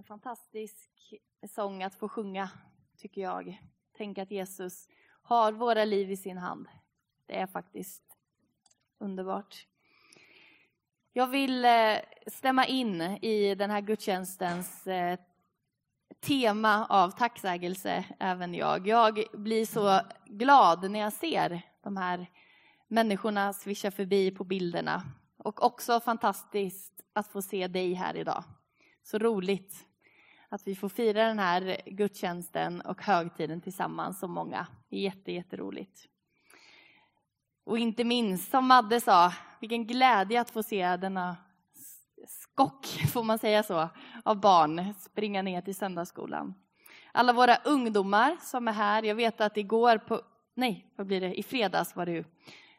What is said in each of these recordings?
En fantastisk sång att få sjunga, tycker jag. Tänk att Jesus har våra liv i sin hand. Det är faktiskt underbart. Jag vill eh, stämma in i den här gudstjänstens eh, tema av tacksägelse, även jag. Jag blir så glad när jag ser de här människorna svischa förbi på bilderna. Och också fantastiskt att få se dig här idag. Så roligt att vi får fira den här gudstjänsten och högtiden tillsammans så många. Det är jätte, jätteroligt. Och inte minst, som Madde sa, vilken glädje att få se denna skock, får man säga så, av barn springa ner till söndagsskolan. Alla våra ungdomar som är här, jag vet att igår på, nej, vad blir det, i fredags var det ju,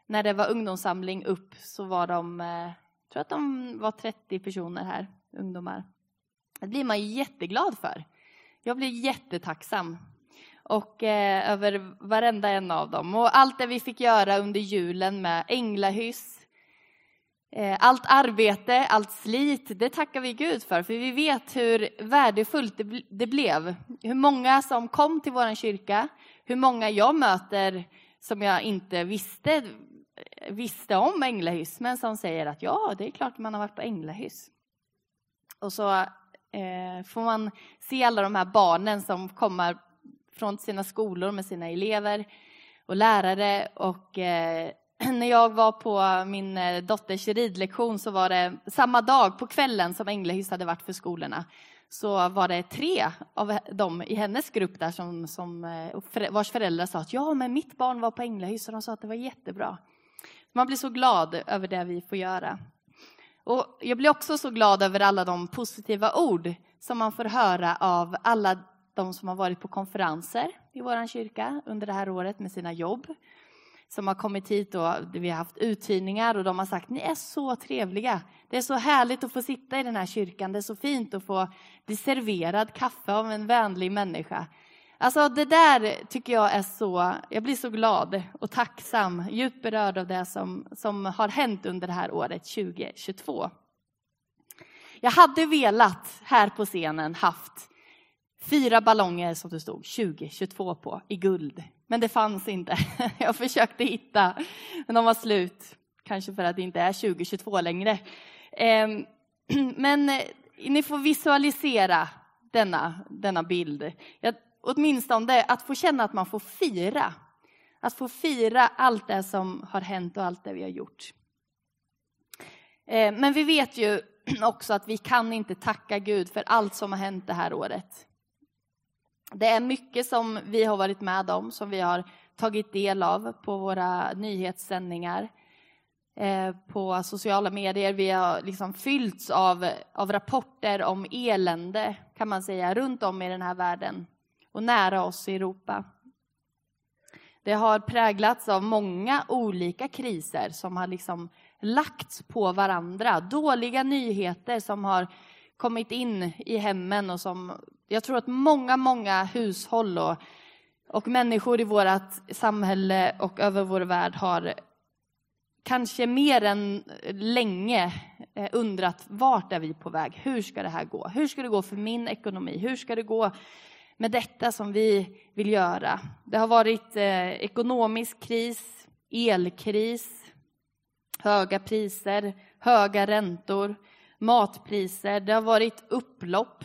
när det var ungdomssamling upp så var de, eh, jag tror att de var 30 personer här, ungdomar. Det blir man jätteglad för. Jag blir jättetacksam och eh, över varenda en av dem. Och allt det vi fick göra under julen med änglahyss, eh, allt arbete, allt slit, det tackar vi Gud för, för vi vet hur värdefullt det, det blev. Hur många som kom till vår kyrka, hur många jag möter som jag inte visste, visste om änglahyss, men som säger att ja, det är klart man har varit på änglahyss. Och så Eh, får man se alla de här barnen som kommer från sina skolor med sina elever och lärare. Och eh, när jag var på min eh, dotters ridlektion så var det samma dag på kvällen som Änglahyss hade varit för skolorna så var det tre av dem i hennes grupp där som, som vars föräldrar sa att ja, men mitt barn var på Änglahyss och de sa att det var jättebra. Man blir så glad över det vi får göra. Och jag blir också så glad över alla de positiva ord som man får höra av alla de som har varit på konferenser i vår kyrka under det här året med sina jobb. Som har kommit hit och vi har haft uthyrningar och de har sagt ni är så trevliga. Det är så härligt att få sitta i den här kyrkan. Det är så fint att få bli serverad kaffe av en vänlig människa. Alltså det där tycker jag är så, jag blir så glad och tacksam, djupt berörd av det som, som har hänt under det här året 2022. Jag hade velat här på scenen haft fyra ballonger som det stod 2022 på i guld, men det fanns inte. Jag försökte hitta, men de var slut. Kanske för att det inte är 2022 längre. Ehm, men eh, ni får visualisera denna, denna bild. Jag, åtminstone att få känna att man får fira. Att få fira allt det som har hänt och allt det vi har gjort. Eh, men vi vet ju också att vi kan inte tacka Gud för allt som har hänt det här året. Det är mycket som vi har varit med om, som vi har tagit del av på våra nyhetssändningar, eh, på sociala medier. Vi har liksom fyllts av, av rapporter om elände, kan man säga, runt om i den här världen och nära oss i Europa. Det har präglats av många olika kriser som har liksom lagts på varandra. Dåliga nyheter som har kommit in i hemmen och som jag tror att många, många hushåll och, och människor i vårt samhälle och över vår värld har kanske mer än länge eh, undrat vart är vi på väg? Hur ska det här gå? Hur ska det gå för min ekonomi? Hur ska det gå med detta som vi vill göra? Det har varit eh, ekonomisk kris, elkris, höga priser, höga räntor, matpriser. Det har varit upplopp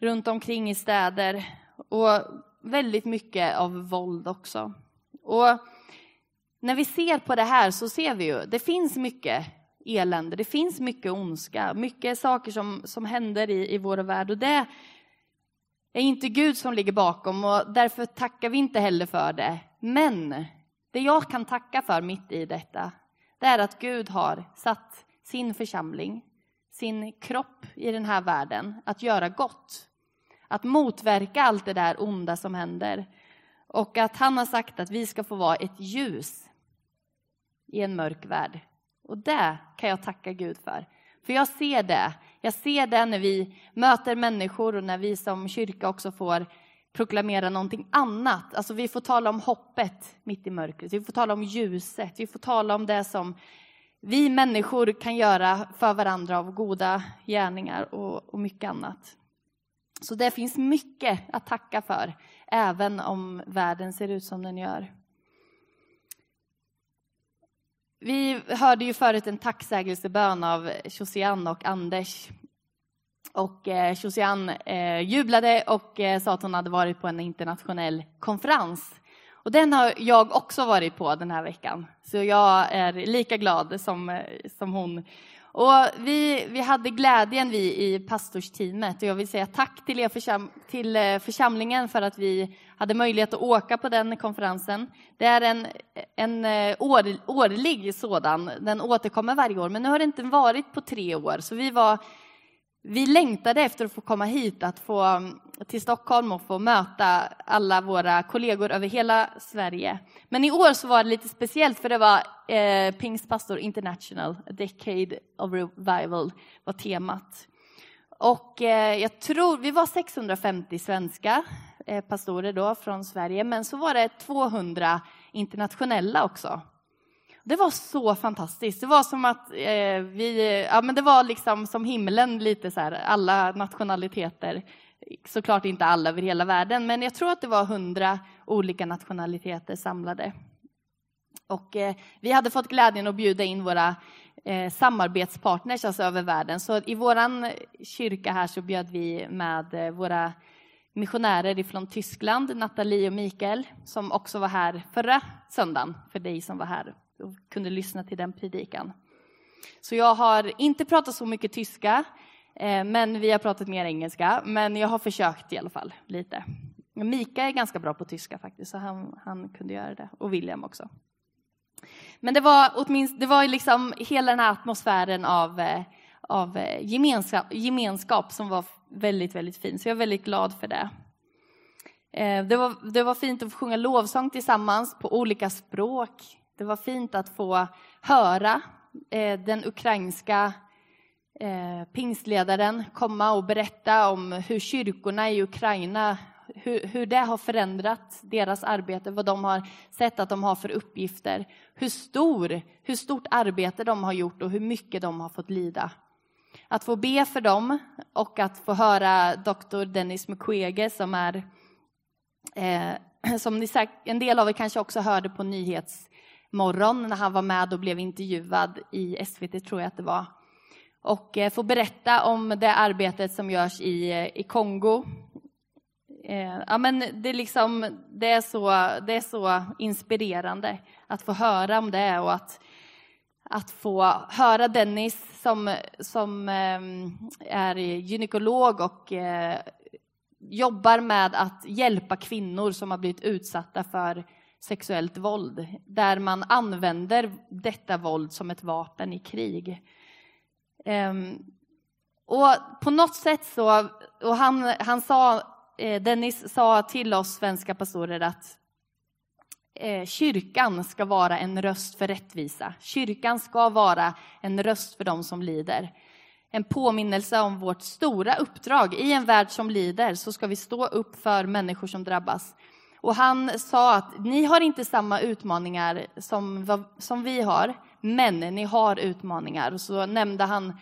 runt omkring i städer och väldigt mycket av våld också. Och när vi ser på det här så ser vi ju, det finns mycket elände, det finns mycket ondska, mycket saker som, som händer i, i vår värld och det är inte Gud som ligger bakom och därför tackar vi inte heller för det. Men det jag kan tacka för mitt i detta, det är att Gud har satt sin församling, sin kropp i den här världen att göra gott. Att motverka allt det där onda som händer. Och att han har sagt att vi ska få vara ett ljus i en mörk värld. Och det kan jag tacka Gud för. För jag ser det. Jag ser det när vi möter människor och när vi som kyrka också får proklamera någonting annat. Alltså vi får tala om hoppet mitt i mörkret. Vi får tala om ljuset. Vi får tala om det som vi människor kan göra för varandra av goda gärningar och, och mycket annat. Så det finns mycket att tacka för, även om världen ser ut som den gör. Vi hörde ju förut en tacksägelsebön av Josianne och Anders. Och eh, eh, jublade och eh, sa att hon hade varit på en internationell konferens. Och den har jag också varit på den här veckan. Så jag är lika glad som, eh, som hon och vi, vi hade glädjen vi i pastorsteamet och jag vill säga tack till er försam, till eh, församlingen för att vi hade möjlighet att åka på den konferensen. Det är en, en eh, år, årlig sådan, den återkommer varje år, men nu har det inte varit på tre år, så vi var vi längtade efter att få komma hit, att få mm, till Stockholm och få möta alla våra kollegor över hela Sverige. Men i år så var det lite speciellt för det var eh, Pingstpastor International, A Decade of Revival var temat. Och eh, jag tror, vi var 650 svenskar. Eh, pastorer då från Sverige, men så var det 200 internationella också. Det var så fantastiskt. Det var som att eh, vi, ja men det var liksom som himlen lite så här, alla nationaliteter. Såklart inte alla över hela världen, men jag tror att det var hundra olika nationaliteter samlade. Och eh, vi hade fått glädjen att bjuda in våra eh, samarbetspartners alltså över världen. Så i våran kyrka här så bjöd vi med eh, våra missionärer ifrån Tyskland, Nathalie och Mikael, som också var här förra söndagen, för dig som var här och kunde lyssna till den predikan. Så jag har inte pratat så mycket tyska, eh, men vi har pratat mer engelska. Men jag har försökt i alla fall lite. Mika är ganska bra på tyska faktiskt, så han, han kunde göra det. Och William också. Men det var åtminstone, det var liksom hela den här atmosfären av, eh, av eh, gemenskap, gemenskap som var väldigt, väldigt fin. Så jag är väldigt glad för det. Eh, det var, det var fint att få sjunga lovsång tillsammans på olika språk. Det var fint att få höra eh, den ukrainska pingstledaren komma och berätta om hur kyrkorna i Ukraina hur, hur det har förändrat deras arbete, vad de har sett att de har för uppgifter, hur, stor, hur stort arbete de har gjort och hur mycket de har fått lida. Att få be för dem och att få höra doktor Dennis Mukwege som är eh, som ni, en del av er kanske också hörde på Nyhetsmorgon när han var med och blev intervjuad i SVT, tror jag att det var. Och eh, få berätta om det arbetet som görs i, eh, i Kongo. Eh, ja, men det, är liksom, det, är så, det är så inspirerande att få höra om det och att, att få höra Dennis som, som ehm, är gynekolog och eh, jobbar med att hjälpa kvinnor som har blivit utsatta för sexuellt våld, där man använder detta våld som ett vapen i krig. Ehm, och på något sätt så, och han, han sa, eh, Dennis sa till oss svenska pastorer att Eh, kyrkan ska vara en röst för rättvisa. Kyrkan ska vara en röst för dem som lider. En påminnelse om vårt stora uppdrag. I en värld som lider så ska vi stå upp för människor som drabbas. Och han sa att ni har inte samma utmaningar som, som vi har, men ni har utmaningar. Och så nämnde han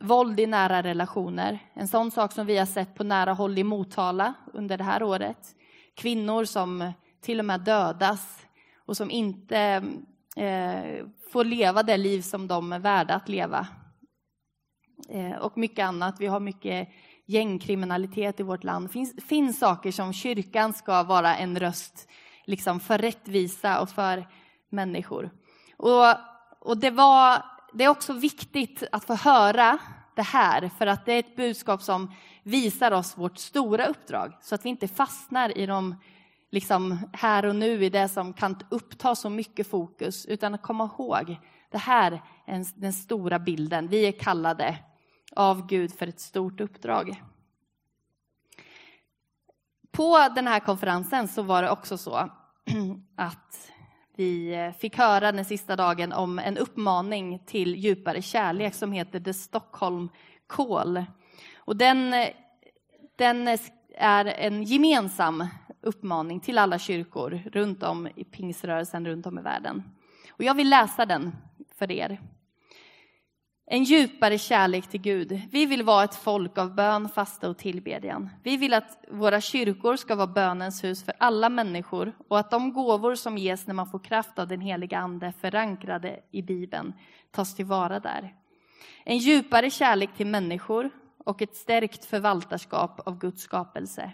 våld i nära relationer. En sån sak som vi har sett på nära håll i Motala under det här året. Kvinnor som till och med dödas och som inte eh, får leva det liv som de är värda att leva. Eh, och mycket annat. Vi har mycket gängkriminalitet i vårt land. Det finns, finns saker som kyrkan ska vara en röst liksom för rättvisa och för människor. Och, och det, var, det är också viktigt att få höra det här, för att det är ett budskap som visar oss vårt stora uppdrag, så att vi inte fastnar i de liksom här och nu i det som kan uppta så mycket fokus, utan att komma ihåg, det här är den stora bilden. Vi är kallade av Gud för ett stort uppdrag. På den här konferensen så var det också så att vi fick höra den sista dagen om en uppmaning till djupare kärlek som heter The Stockholm Call. Och den, den är en gemensam uppmaning till alla kyrkor runt om i pingsrörelsen runt om i världen. Och jag vill läsa den för er. En djupare kärlek till Gud. Vi vill vara ett folk av bön, fasta och tillbedjan. Vi vill att våra kyrkor ska vara bönens hus för alla människor och att de gåvor som ges när man får kraft av den heliga Ande förankrade i Bibeln tas tillvara där. En djupare kärlek till människor och ett stärkt förvaltarskap av Guds skapelse.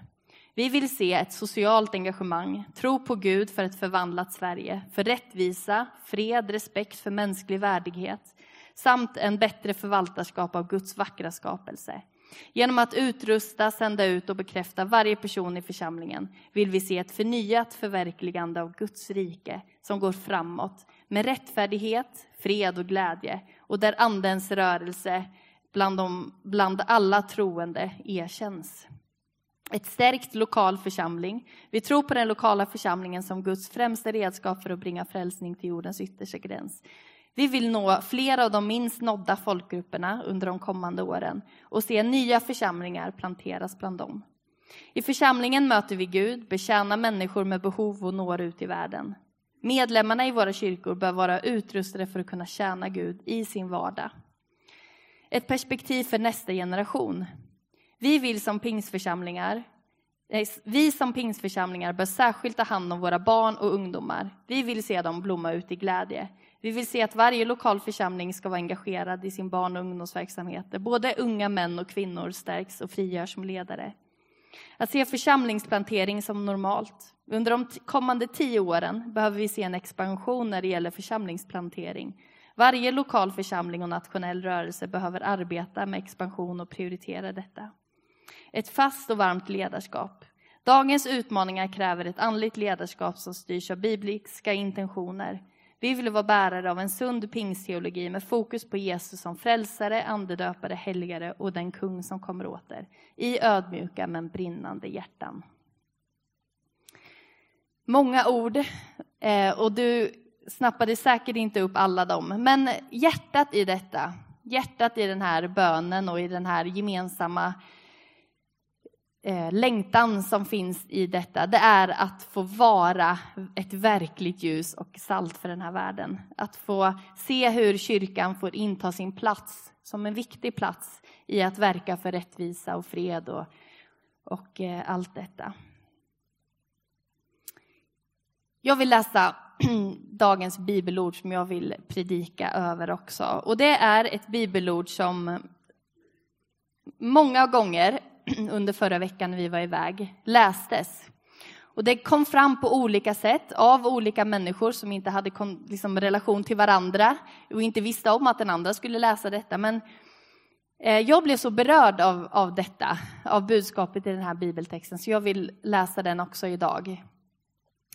Vi vill se ett socialt engagemang, tro på Gud för ett förvandlat Sverige, för rättvisa, fred, respekt för mänsklig värdighet samt en bättre förvaltarskap av Guds vackra skapelse. Genom att utrusta, sända ut och bekräfta varje person i församlingen vill vi se ett förnyat förverkligande av Guds rike som går framåt med rättfärdighet, fred och glädje och där Andens rörelse bland, de, bland alla troende erkänns. Ett stärkt lokal församling. Vi tror på den lokala församlingen som Guds främsta redskap för att bringa frälsning till jordens yttersta gräns. Vi vill nå flera av de minst nådda folkgrupperna under de kommande åren och se nya församlingar planteras bland dem. I församlingen möter vi Gud, betjänar människor med behov och når ut i världen. Medlemmarna i våra kyrkor bör vara utrustade för att kunna tjäna Gud i sin vardag. Ett perspektiv för nästa generation. Vi vill som pingsförsamlingar vi som pingsförsamlingar bör särskilt ta hand om våra barn och ungdomar. Vi vill se dem blomma ut i glädje. Vi vill se att varje lokal församling ska vara engagerad i sin barn och ungdomsverksamhet, där både unga män och kvinnor stärks och frigörs som ledare. Att se församlingsplantering som normalt. Under de kommande tio åren behöver vi se en expansion när det gäller församlingsplantering. Varje lokal församling och nationell rörelse behöver arbeta med expansion och prioritera detta. Ett fast och varmt ledarskap. Dagens utmaningar kräver ett andligt ledarskap som styrs av bibliska intentioner. Vi vill vara bärare av en sund pingsteologi med fokus på Jesus som frälsare, andedöpare, helgare och den kung som kommer åter. I ödmjuka men brinnande hjärtan. Många ord, eh, och du snappade säkert inte upp alla dem, men hjärtat i detta, hjärtat i den här bönen och i den här gemensamma eh, längtan som finns i detta, det är att få vara ett verkligt ljus och salt för den här världen. Att få se hur kyrkan får inta sin plats som en viktig plats i att verka för rättvisa och fred och, och eh, allt detta. Jag vill läsa dagens bibelord som jag vill predika över också. Och det är ett bibelord som många gånger under förra veckan när vi var iväg lästes. Och det kom fram på olika sätt av olika människor som inte hade liksom, relation till varandra och inte visste om att den andra skulle läsa detta. Men eh, jag blev så berörd av, av detta, av budskapet i den här bibeltexten, så jag vill läsa den också idag.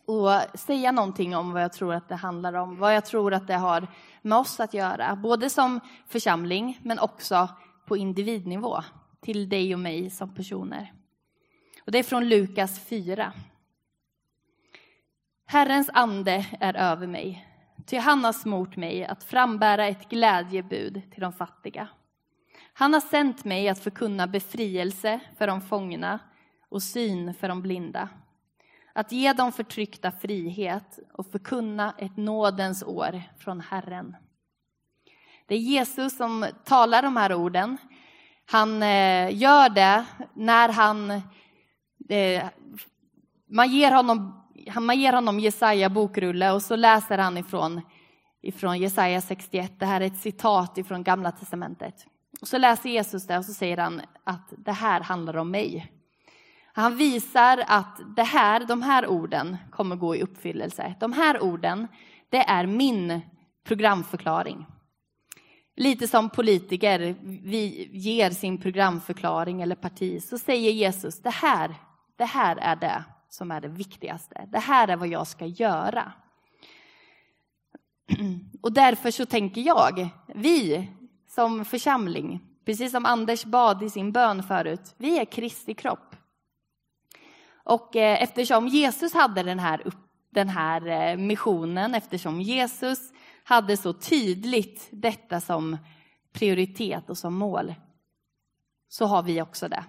Och säga någonting om vad jag tror att det handlar om, vad jag tror att det har med oss att göra, både som församling men också på individnivå till dig och mig som personer. Och det är från Lukas 4. Herrens ande är över mig, ty han har smort mig att frambära ett glädjebud till de fattiga. Han har sänt mig att förkunna befrielse för de fångna och syn för de blinda. Att ge de förtryckta frihet och förkunna ett nådens år från Herren. Det är Jesus som talar de här orden han eh, gör det när han... Eh, man, ger honom, man ger honom Jesaja bokrulle och så läser han ifrån, ifrån Jesaja 61. Det här är ett citat ifrån Gamla testamentet. Och så läser Jesus det och så säger han att det här handlar om mig. Han visar att det här, de här orden kommer gå i uppfyllelse. De här orden, det är min programförklaring. Lite som politiker vi ger sin programförklaring eller parti så säger Jesus det här, det här är det som är det viktigaste. Det här är vad jag ska göra. Och därför så tänker jag, vi som församling, precis som Anders bad i sin bön förut, vi är Kristi kropp. Och eh, eftersom Jesus hade den här, den här eh, missionen, eftersom Jesus hade så tydligt detta som prioritet och som mål, så har vi också det.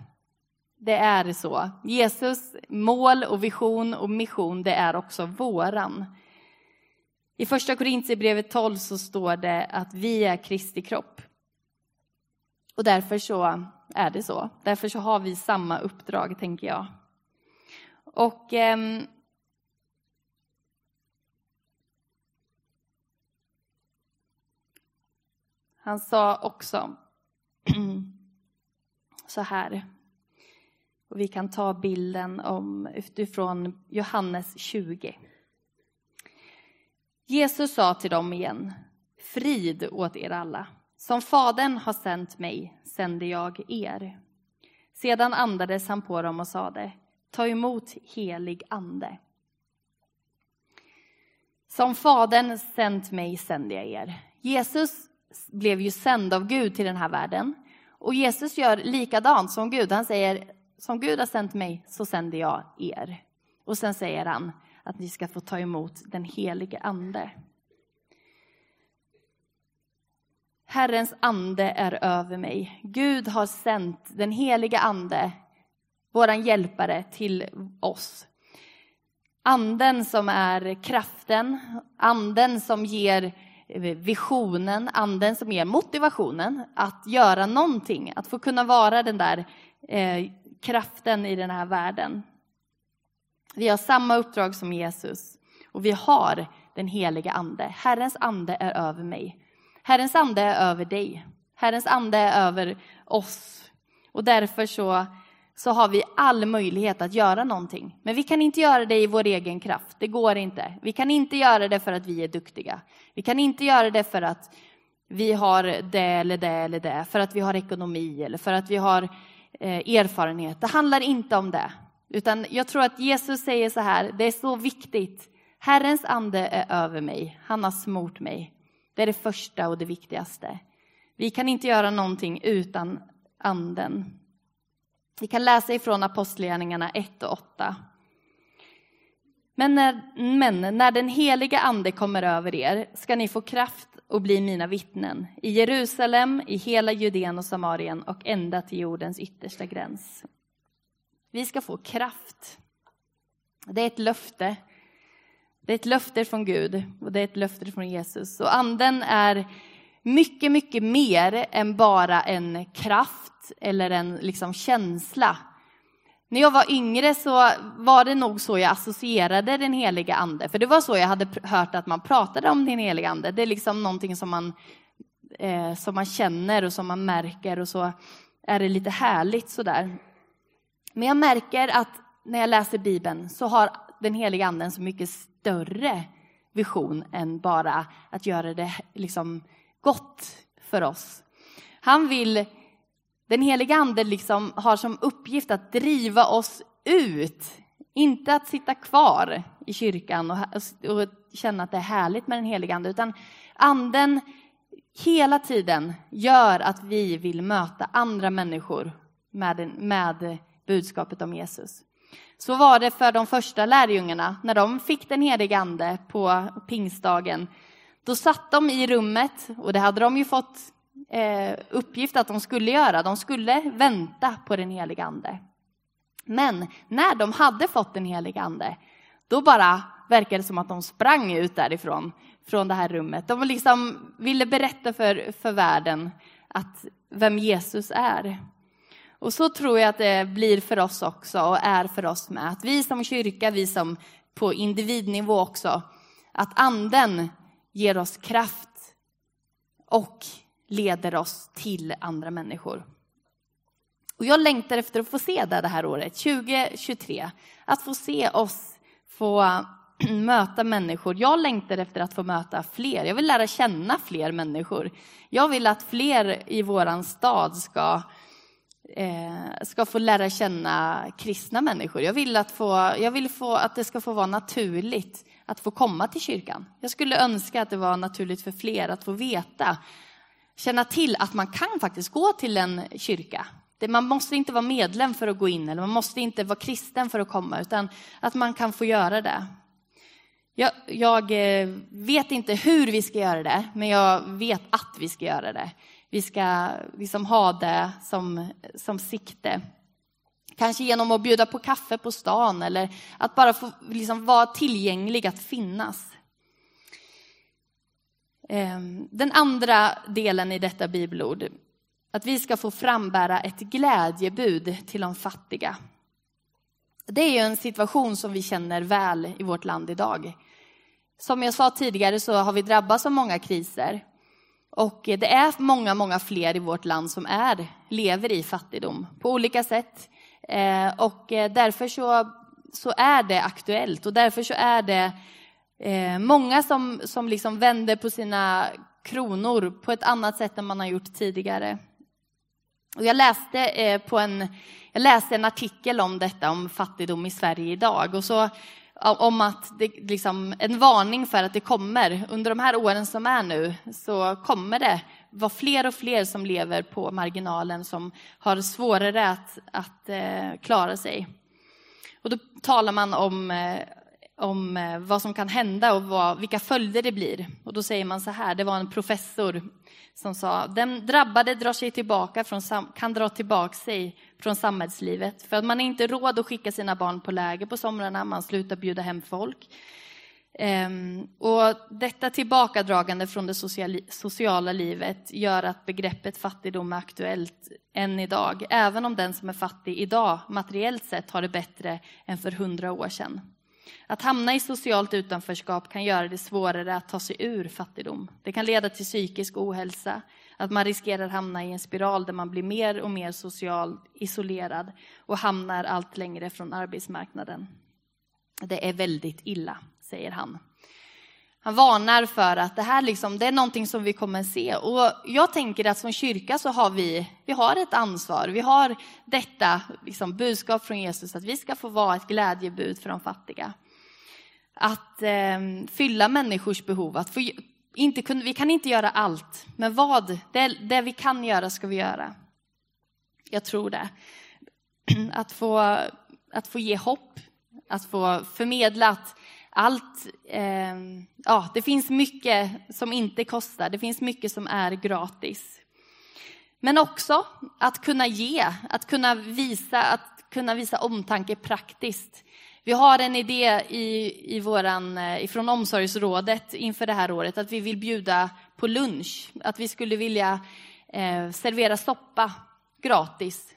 Det är så. Jesus mål och vision och mission, det är också våran. I första Korintierbrevet 12 så står det att vi är Kristi kropp. Och därför så är det så. Därför så har vi samma uppdrag, tänker jag. Och eh, Han sa också så här. Och vi kan ta bilden om, utifrån Johannes 20. Jesus sa till dem igen, frid åt er alla. Som Fadern har sänt mig sänder jag er. Sedan andades han på dem och sade, ta emot helig ande. Som Fadern sänt mig sänder jag er. Jesus blev ju sänd av Gud till den här världen. Och Jesus gör likadant som Gud. Han säger, som Gud har sänt mig så sänder jag er. Och sen säger han att ni ska få ta emot den helige ande. Herrens ande är över mig. Gud har sänt den helige ande, våran hjälpare, till oss. Anden som är kraften, anden som ger Eh, visionen, anden som ger motivationen att göra någonting, att få kunna vara den där eh, kraften i den här världen. Vi har samma uppdrag som Jesus och vi har den heliga ande. Herrens ande är över mig. Herrens ande är över dig. Herrens ande är över oss. Och därför så, så har vi all möjlighet att göra någonting. Men vi kan inte göra det i vår egen kraft. Det går inte. Vi kan inte göra det för att vi är duktiga. Vi kan inte göra det för att vi har det eller det eller det, för att vi har ekonomi eller för att vi har eh, erfarenhet. Det handlar inte om det. Utan jag tror att Jesus säger så här, det är så viktigt. Herrens ande är över mig, han har smort mig. Det är det första och det viktigaste. Vi kan inte göra någonting utan anden. Vi kan läsa ifrån Apostlagärningarna 1 och 8. Men när, men när den heliga ande kommer över er ska ni få kraft och bli mina vittnen i Jerusalem, i hela Judeen och Samarien och ända till jordens yttersta gräns. Vi ska få kraft. Det är ett löfte. Det är ett löfte från Gud och det är ett löfte från Jesus. Och anden är mycket, mycket mer än bara en kraft eller en liksom känsla. När jag var yngre så var det nog så jag associerade den heliga ande. För det var så jag hade hört att man pratade om den heliga ande. Det är liksom någonting som man, eh, som man känner och som man märker och så är det lite härligt sådär. Men jag märker att när jag läser Bibeln så har den heliga anden så mycket större vision än bara att göra det liksom gott för oss. Han vill, den heliga ande liksom har som uppgift att driva oss ut, inte att sitta kvar i kyrkan och, och känna att det är härligt med den heliga ande, utan anden hela tiden gör att vi vill möta andra människor med, med budskapet om Jesus. Så var det för de första lärjungarna när de fick den helige ande på pingstdagen. Då satt de i rummet och det hade de ju fått eh, uppgift att de skulle göra. De skulle vänta på den helige ande. Men när de hade fått den helige ande, då bara verkade det som att de sprang ut därifrån, från det här rummet. De liksom ville berätta för, för världen att vem Jesus är. Och så tror jag att det blir för oss också och är för oss med. Att vi som kyrka, vi som på individnivå också, att anden ger oss kraft och leder oss till andra människor. Och jag längtar efter att få se det det här året, 2023. Att få se oss få möta människor. Jag längtar efter att få möta fler. Jag vill lära känna fler människor. Jag vill att fler i vår stad ska eh, ska få lära känna kristna människor. Jag vill, att, få, jag vill få, att det ska få vara naturligt att få komma till kyrkan. Jag skulle önska att det var naturligt för fler att få veta, känna till att man kan faktiskt gå till en kyrka. man måste inte vara medlem för att gå in eller man måste inte vara kristen för att komma, utan att man kan få göra det. Jag, jag eh, vet inte hur vi ska göra det, men jag vet att vi ska göra det vi ska liksom ha det som, som sikte. Kanske genom att bjuda på kaffe på stan eller att bara få liksom vara tillgänglig, att finnas. Ehm, den andra delen i detta bibelord, att vi ska få frambära ett glädjebud till de fattiga. Det är ju en situation som vi känner väl i vårt land idag. Som jag sa tidigare så har vi drabbats av många kriser. Och det är många, många fler i vårt land som är, lever i fattigdom på olika sätt. Ehm, och därför så, så är det aktuellt och därför så är det eh, många som, som liksom vänder på sina kronor på ett annat sätt än man har gjort tidigare. Och jag, läste eh, på en, jag läste en artikel om detta, om fattigdom i Sverige idag. Och så, om att det, liksom, en varning för att det kommer, under de här åren som är nu, så kommer det vara fler och fler som lever på marginalen, som har svårare att, att eh, klara sig. Och då talar man om, eh, om eh, vad som kan hända och vad, vilka följder det blir. Och då säger man så här, det var en professor som sa, den drabbade drar sig tillbaka från, kan dra tillbaka sig från samhällslivet. För att man har inte råd att skicka sina barn på läger på somrarna, man slutar bjuda hem folk. Ehm, och detta tillbakadragande från det sociala livet gör att begreppet fattigdom är aktuellt än idag, även om den som är fattig idag materiellt sett har det bättre än för hundra år sedan. Att hamna i socialt utanförskap kan göra det svårare att ta sig ur fattigdom. Det kan leda till psykisk ohälsa, att man riskerar att hamna i en spiral där man blir mer och mer socialt isolerad och hamnar allt längre från arbetsmarknaden. Det är väldigt illa, säger han. Han varnar för att det här liksom, det är någonting som vi kommer att se. Och jag tänker att som kyrka så har vi, vi har ett ansvar. Vi har detta liksom, budskap från Jesus att vi ska få vara ett glädjebud för de fattiga. Att eh, fylla människors behov. Att få, inte, vi kan inte göra allt, men vad? Det, det vi kan göra ska vi göra. Jag tror det. Att få, att få ge hopp, att få förmedla att allt, eh, ja, det finns mycket som inte kostar, det finns mycket som är gratis. Men också att kunna ge, att kunna visa, att kunna visa omtanke praktiskt. Vi har en idé i, i våran, eh, från omsorgsrådet inför det här året att vi vill bjuda på lunch, att vi skulle vilja eh, servera soppa gratis.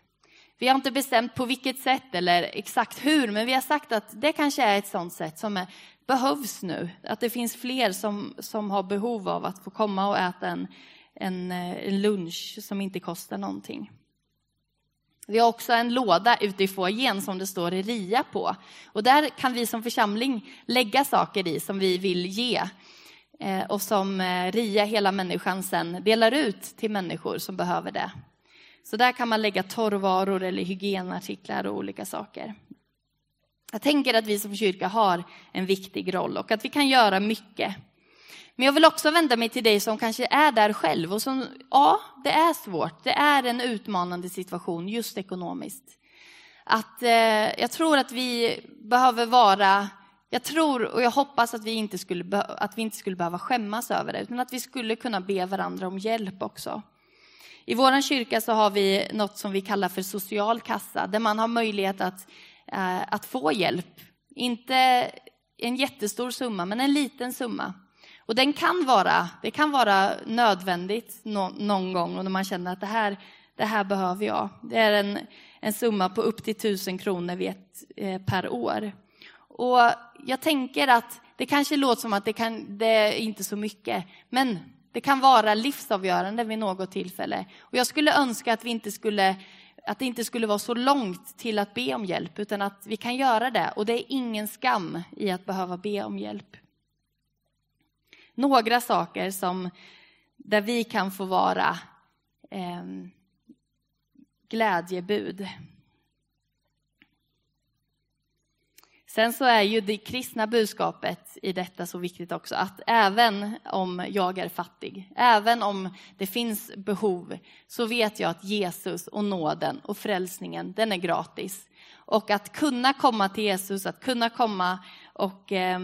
Vi har inte bestämt på vilket sätt eller exakt hur, men vi har sagt att det kanske är ett sådant sätt som är, behövs nu. Att det finns fler som, som har behov av att få komma och äta en, en, eh, en lunch som inte kostar någonting. Vi har också en låda ute i foajén som det står RIA på. Och där kan vi som församling lägga saker i som vi vill ge. Eh, och som eh, RIA, hela människan, sen delar ut till människor som behöver det. Så där kan man lägga torrvaror eller hygienartiklar och olika saker. Jag tänker att vi som kyrka har en viktig roll och att vi kan göra mycket. Men jag vill också vända mig till dig som kanske är där själv och som, ja, det är svårt. Det är en utmanande situation just ekonomiskt. Att eh, jag tror att vi behöver vara, jag tror och jag hoppas att vi, inte skulle, att vi inte skulle behöva skämmas över det, utan att vi skulle kunna be varandra om hjälp också. I vår kyrka så har vi något som vi kallar för social kassa, där man har möjlighet att, eh, att få hjälp. Inte en jättestor summa, men en liten summa. Och den kan vara, det kan vara nödvändigt no, någon gång och när man känner att det här, det här behöver jag. Det är en, en summa på upp till tusen kronor vet, eh, per år. Och jag tänker att det kanske låter som att det, kan, det är inte så mycket, men det kan vara livsavgörande vid något tillfälle. Och jag skulle önska att, vi inte skulle, att det inte skulle vara så långt till att be om hjälp, utan att vi kan göra det. Och det är ingen skam i att behöva be om hjälp. Några saker som, där vi kan få vara eh, glädjebud. Sen så är ju det kristna budskapet i detta så viktigt också, att även om jag är fattig, även om det finns behov, så vet jag att Jesus och nåden och frälsningen, den är gratis. Och att kunna komma till Jesus, att kunna komma och eh,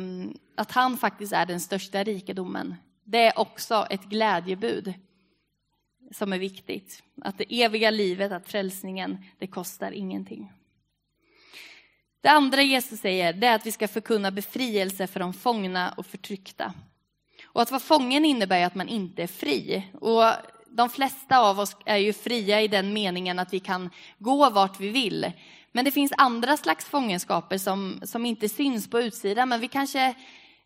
att han faktiskt är den största rikedomen, det är också ett glädjebud som är viktigt. Att det eviga livet, att frälsningen, det kostar ingenting. Det andra Jesus säger det är att vi ska förkunna befrielse för de fångna och förtryckta. Och att vara fången innebär att man inte är fri. Och de flesta av oss är ju fria i den meningen att vi kan gå vart vi vill. Men det finns andra slags fångenskaper som, som inte syns på utsidan, men vi kanske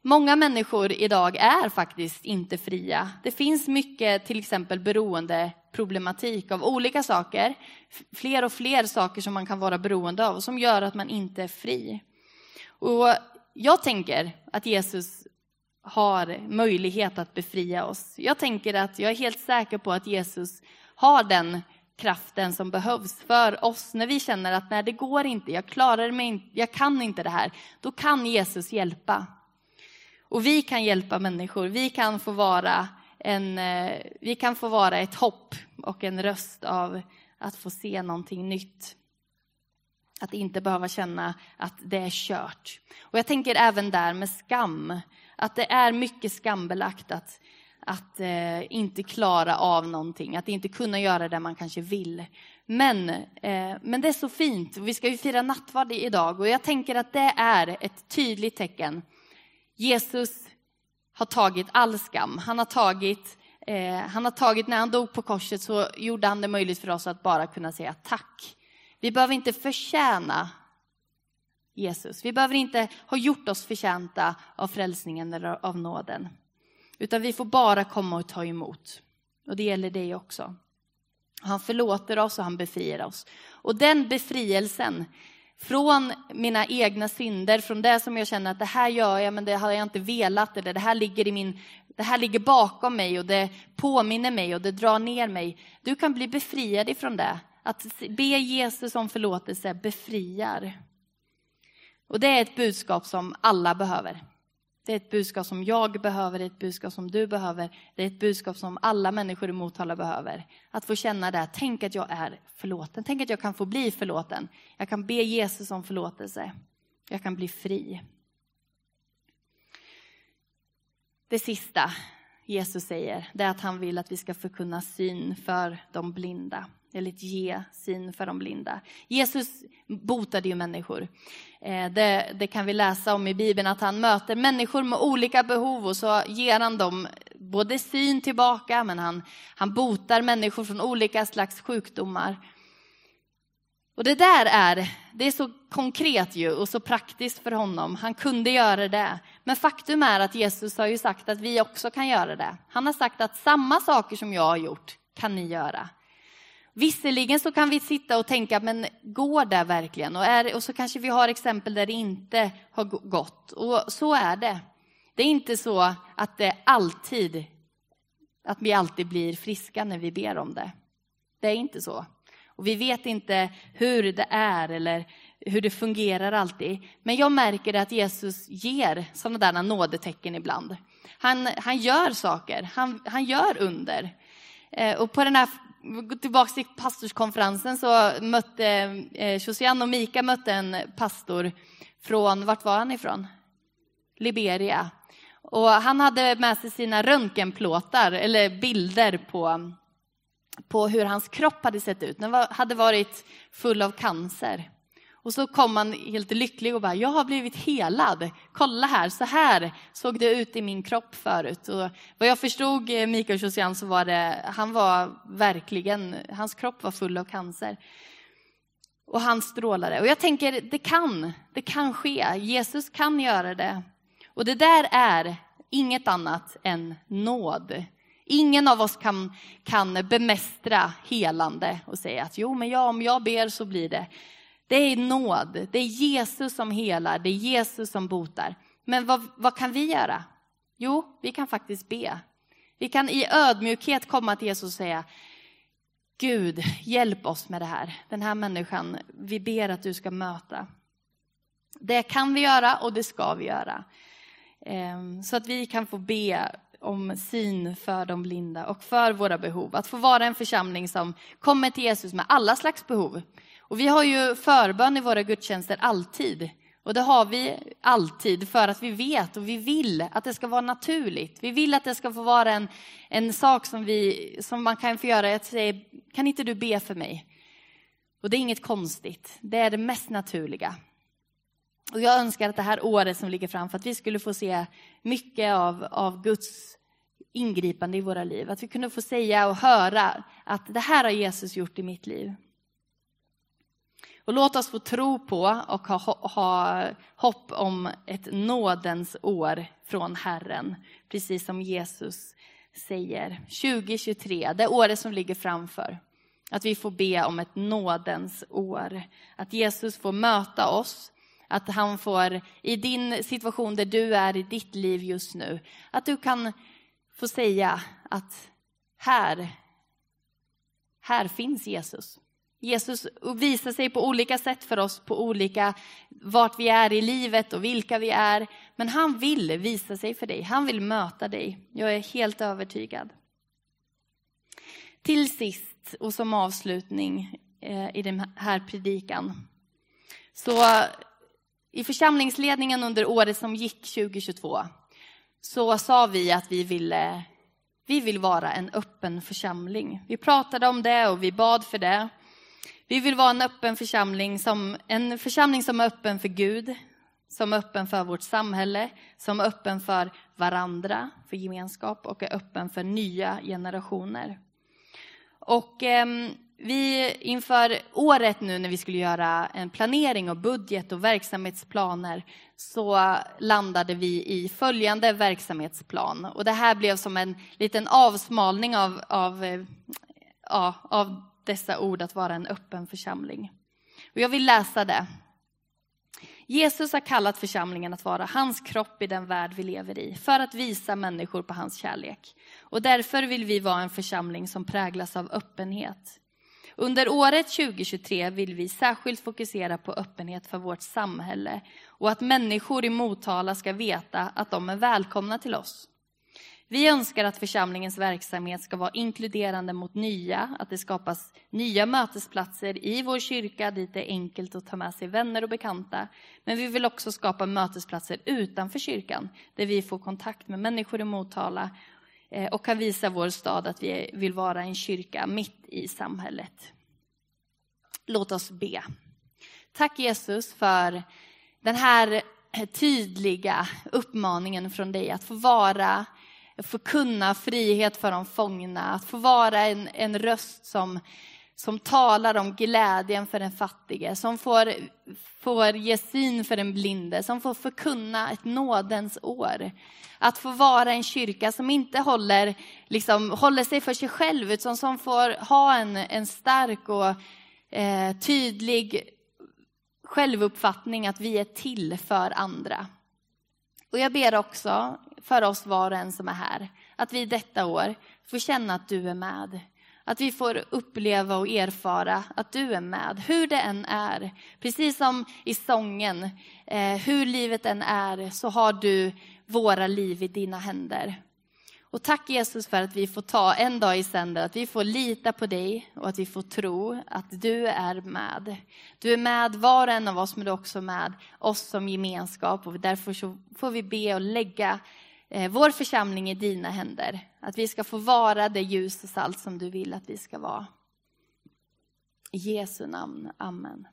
Många människor idag är faktiskt inte fria. Det finns mycket, till exempel problematik av olika saker. Fler och fler saker som man kan vara beroende av och som gör att man inte är fri. Och jag tänker att Jesus har möjlighet att befria oss. Jag tänker att jag är helt säker på att Jesus har den kraften som behövs för oss när vi känner att nej, det går inte, jag klarar mig inte, jag kan inte det här. Då kan Jesus hjälpa. Och vi kan hjälpa människor, vi kan få vara, en, eh, vi kan få vara ett hopp och en röst av att få se någonting nytt. Att inte behöva känna att det är kört. Och jag tänker även där med skam, att det är mycket skambelagt att, att eh, inte klara av någonting, att inte kunna göra det man kanske vill. Men, eh, men det är så fint, vi ska ju fira nattvard idag och jag tänker att det är ett tydligt tecken Jesus har tagit all skam. Han har tagit, eh, han har tagit, när han dog på korset så gjorde han det möjligt för oss att bara kunna säga tack. Vi behöver inte förtjäna Jesus. Vi behöver inte ha gjort oss förtjänta av frälsningen eller av nåden. Utan vi får bara komma och ta emot. Och det gäller dig också. Han förlåter oss och han befriar oss. Och den befrielsen, från mina egna synder, från det som jag känner att det här gör jag men det har jag inte velat eller det här ligger, i min, det här ligger bakom mig och det påminner mig och det drar ner mig. Du kan bli befriad ifrån det. Att be Jesus om förlåtelse befriar. Och det är ett budskap som alla behöver. Det är ett budskap som jag behöver, det är ett budskap som du behöver. Det är ett budskap som alla människor i Motala behöver. Att få känna det, tänk att jag är förlåten. Tänk att jag kan få bli förlåten. Jag kan be Jesus om förlåtelse. Jag kan bli fri. Det sista Jesus säger, det är att han vill att vi ska förkunna syn för de blinda eller ett ge syn för de blinda. Jesus botade ju människor. Eh, det, det, kan vi läsa om i Bibeln, att han möter människor med olika behov och så ger han dem både syn tillbaka, men han, han botar människor från olika slags sjukdomar. Och det där är, det är så konkret ju och så praktiskt för honom. Han kunde göra det. Men faktum är att Jesus har ju sagt att vi också kan göra det. Han har sagt att samma saker som jag har gjort kan ni göra. Visserligen så kan vi sitta och tänka, men går det verkligen? Och, är, och så kanske vi har exempel där det inte har gått. Och så är det. Det är inte så att det alltid, att vi alltid blir friska när vi ber om det. Det är inte så. Och vi vet inte hur det är eller hur det fungerar alltid. Men jag märker att Jesus ger sådana där nådetecken ibland. Han, han gör saker, han, han gör under. Eh, och på den här Gå tillbaka till pastorskonferensen så mötte eh, Josiane och Mika mötte en pastor från, vart var han ifrån? Liberia. Och han hade med sig sina röntgenplåtar, eller bilder på, på hur hans kropp hade sett ut. Den var, hade varit full av cancer. Och så kom han helt lycklig och bara, jag har blivit helad. Kolla här, så här såg det ut i min kropp förut. Och vad jag förstod eh, Mikael Josian så var det, han var verkligen, hans kropp var full av cancer. Och han strålade. Och jag tänker, det kan, det kan ske. Jesus kan göra det. Och det där är inget annat än nåd. Ingen av oss kan, kan bemästra helande och säga att jo, men ja, om jag ber så blir det. Det är nåd. Det är Jesus som helar, det är Jesus som botar. Men vad, vad kan vi göra? Jo, vi kan faktiskt be. Vi kan i ödmjukhet komma till Jesus och säga Gud, hjälp oss med det här. Den här människan, vi ber att du ska möta. Det kan vi göra och det ska vi göra. Ehm, så att vi kan få be om syn för de blinda och för våra behov. Att få vara en församling som kommer till Jesus med alla slags behov. Och vi har ju förbön i våra gudstjänster alltid. Och det har vi alltid för att vi vet och vi vill att det ska vara naturligt. Vi vill att det ska få vara en, en sak som, vi, som man kan få göra. Jag säger, kan inte du be för mig? Och det är inget konstigt. Det är det mest naturliga. Och jag önskar att det här året som ligger framför, att vi skulle få se mycket av, av Guds ingripande i våra liv. Att vi kunde få säga och höra att det här har Jesus gjort i mitt liv. Och låt oss få tro på och ha, ha hopp om ett nådens år från Herren. Precis som Jesus säger. 2023, det året som ligger framför. Att vi får be om ett nådens år. Att Jesus får möta oss. Att han får, i din situation där du är i ditt liv just nu, att du kan få säga att här, här finns Jesus. Jesus visar sig på olika sätt för oss, på olika, vart vi är i livet och vilka vi är. Men han vill visa sig för dig, han vill möta dig. Jag är helt övertygad. Till sist och som avslutning eh, i den här predikan. Så i församlingsledningen under året som gick 2022 så sa vi att vi ville vi vill vara en öppen församling. Vi pratade om det och vi bad för det. Vi vill vara en öppen församling, som, en församling som är öppen för Gud, som är öppen för vårt samhälle, som är öppen för varandra, för gemenskap och är öppen för nya generationer. Och eh, vi inför året nu när vi skulle göra en planering och budget och verksamhetsplaner så landade vi i följande verksamhetsplan. Och det här blev som en liten avsmalning av, av, eh, ja, av dessa ord att vara en öppen församling. Och jag vill läsa det. Jesus har kallat församlingen att vara hans kropp i den värld vi lever i, för att visa människor på hans kärlek. Och därför vill vi vara en församling som präglas av öppenhet. Under året 2023 vill vi särskilt fokusera på öppenhet för vårt samhälle och att människor i Motala ska veta att de är välkomna till oss. Vi önskar att församlingens verksamhet ska vara inkluderande mot nya, att det skapas nya mötesplatser i vår kyrka dit det är enkelt att ta med sig vänner och bekanta. Men vi vill också skapa mötesplatser utanför kyrkan där vi får kontakt med människor i Motala eh, och kan visa vår stad att vi vill vara en kyrka mitt i samhället. Låt oss be. Tack Jesus för den här tydliga uppmaningen från dig att få vara förkunna frihet för de fångna, att få vara en, en röst som, som talar om glädjen för den fattige, som får, får ge syn för den blinde, som får förkunna ett nådens år. Att få vara en kyrka som inte håller, liksom, håller sig för sig själv, utan som får ha en, en stark och eh, tydlig självuppfattning att vi är till för andra. Och jag ber också för oss var och en som är här, att vi detta år får känna att du är med. Att vi får uppleva och erfara att du är med, hur det än är. Precis som i sången, eh, hur livet än är så har du våra liv i dina händer. Och tack Jesus för att vi får ta en dag i sänder, att vi får lita på dig och att vi får tro att du är med. Du är med var och en av oss, men du är också med oss som gemenskap. Och därför så får vi be och lägga eh, vår församling i dina händer. Att vi ska få vara det ljus och salt som du vill att vi ska vara. I Jesu namn, Amen.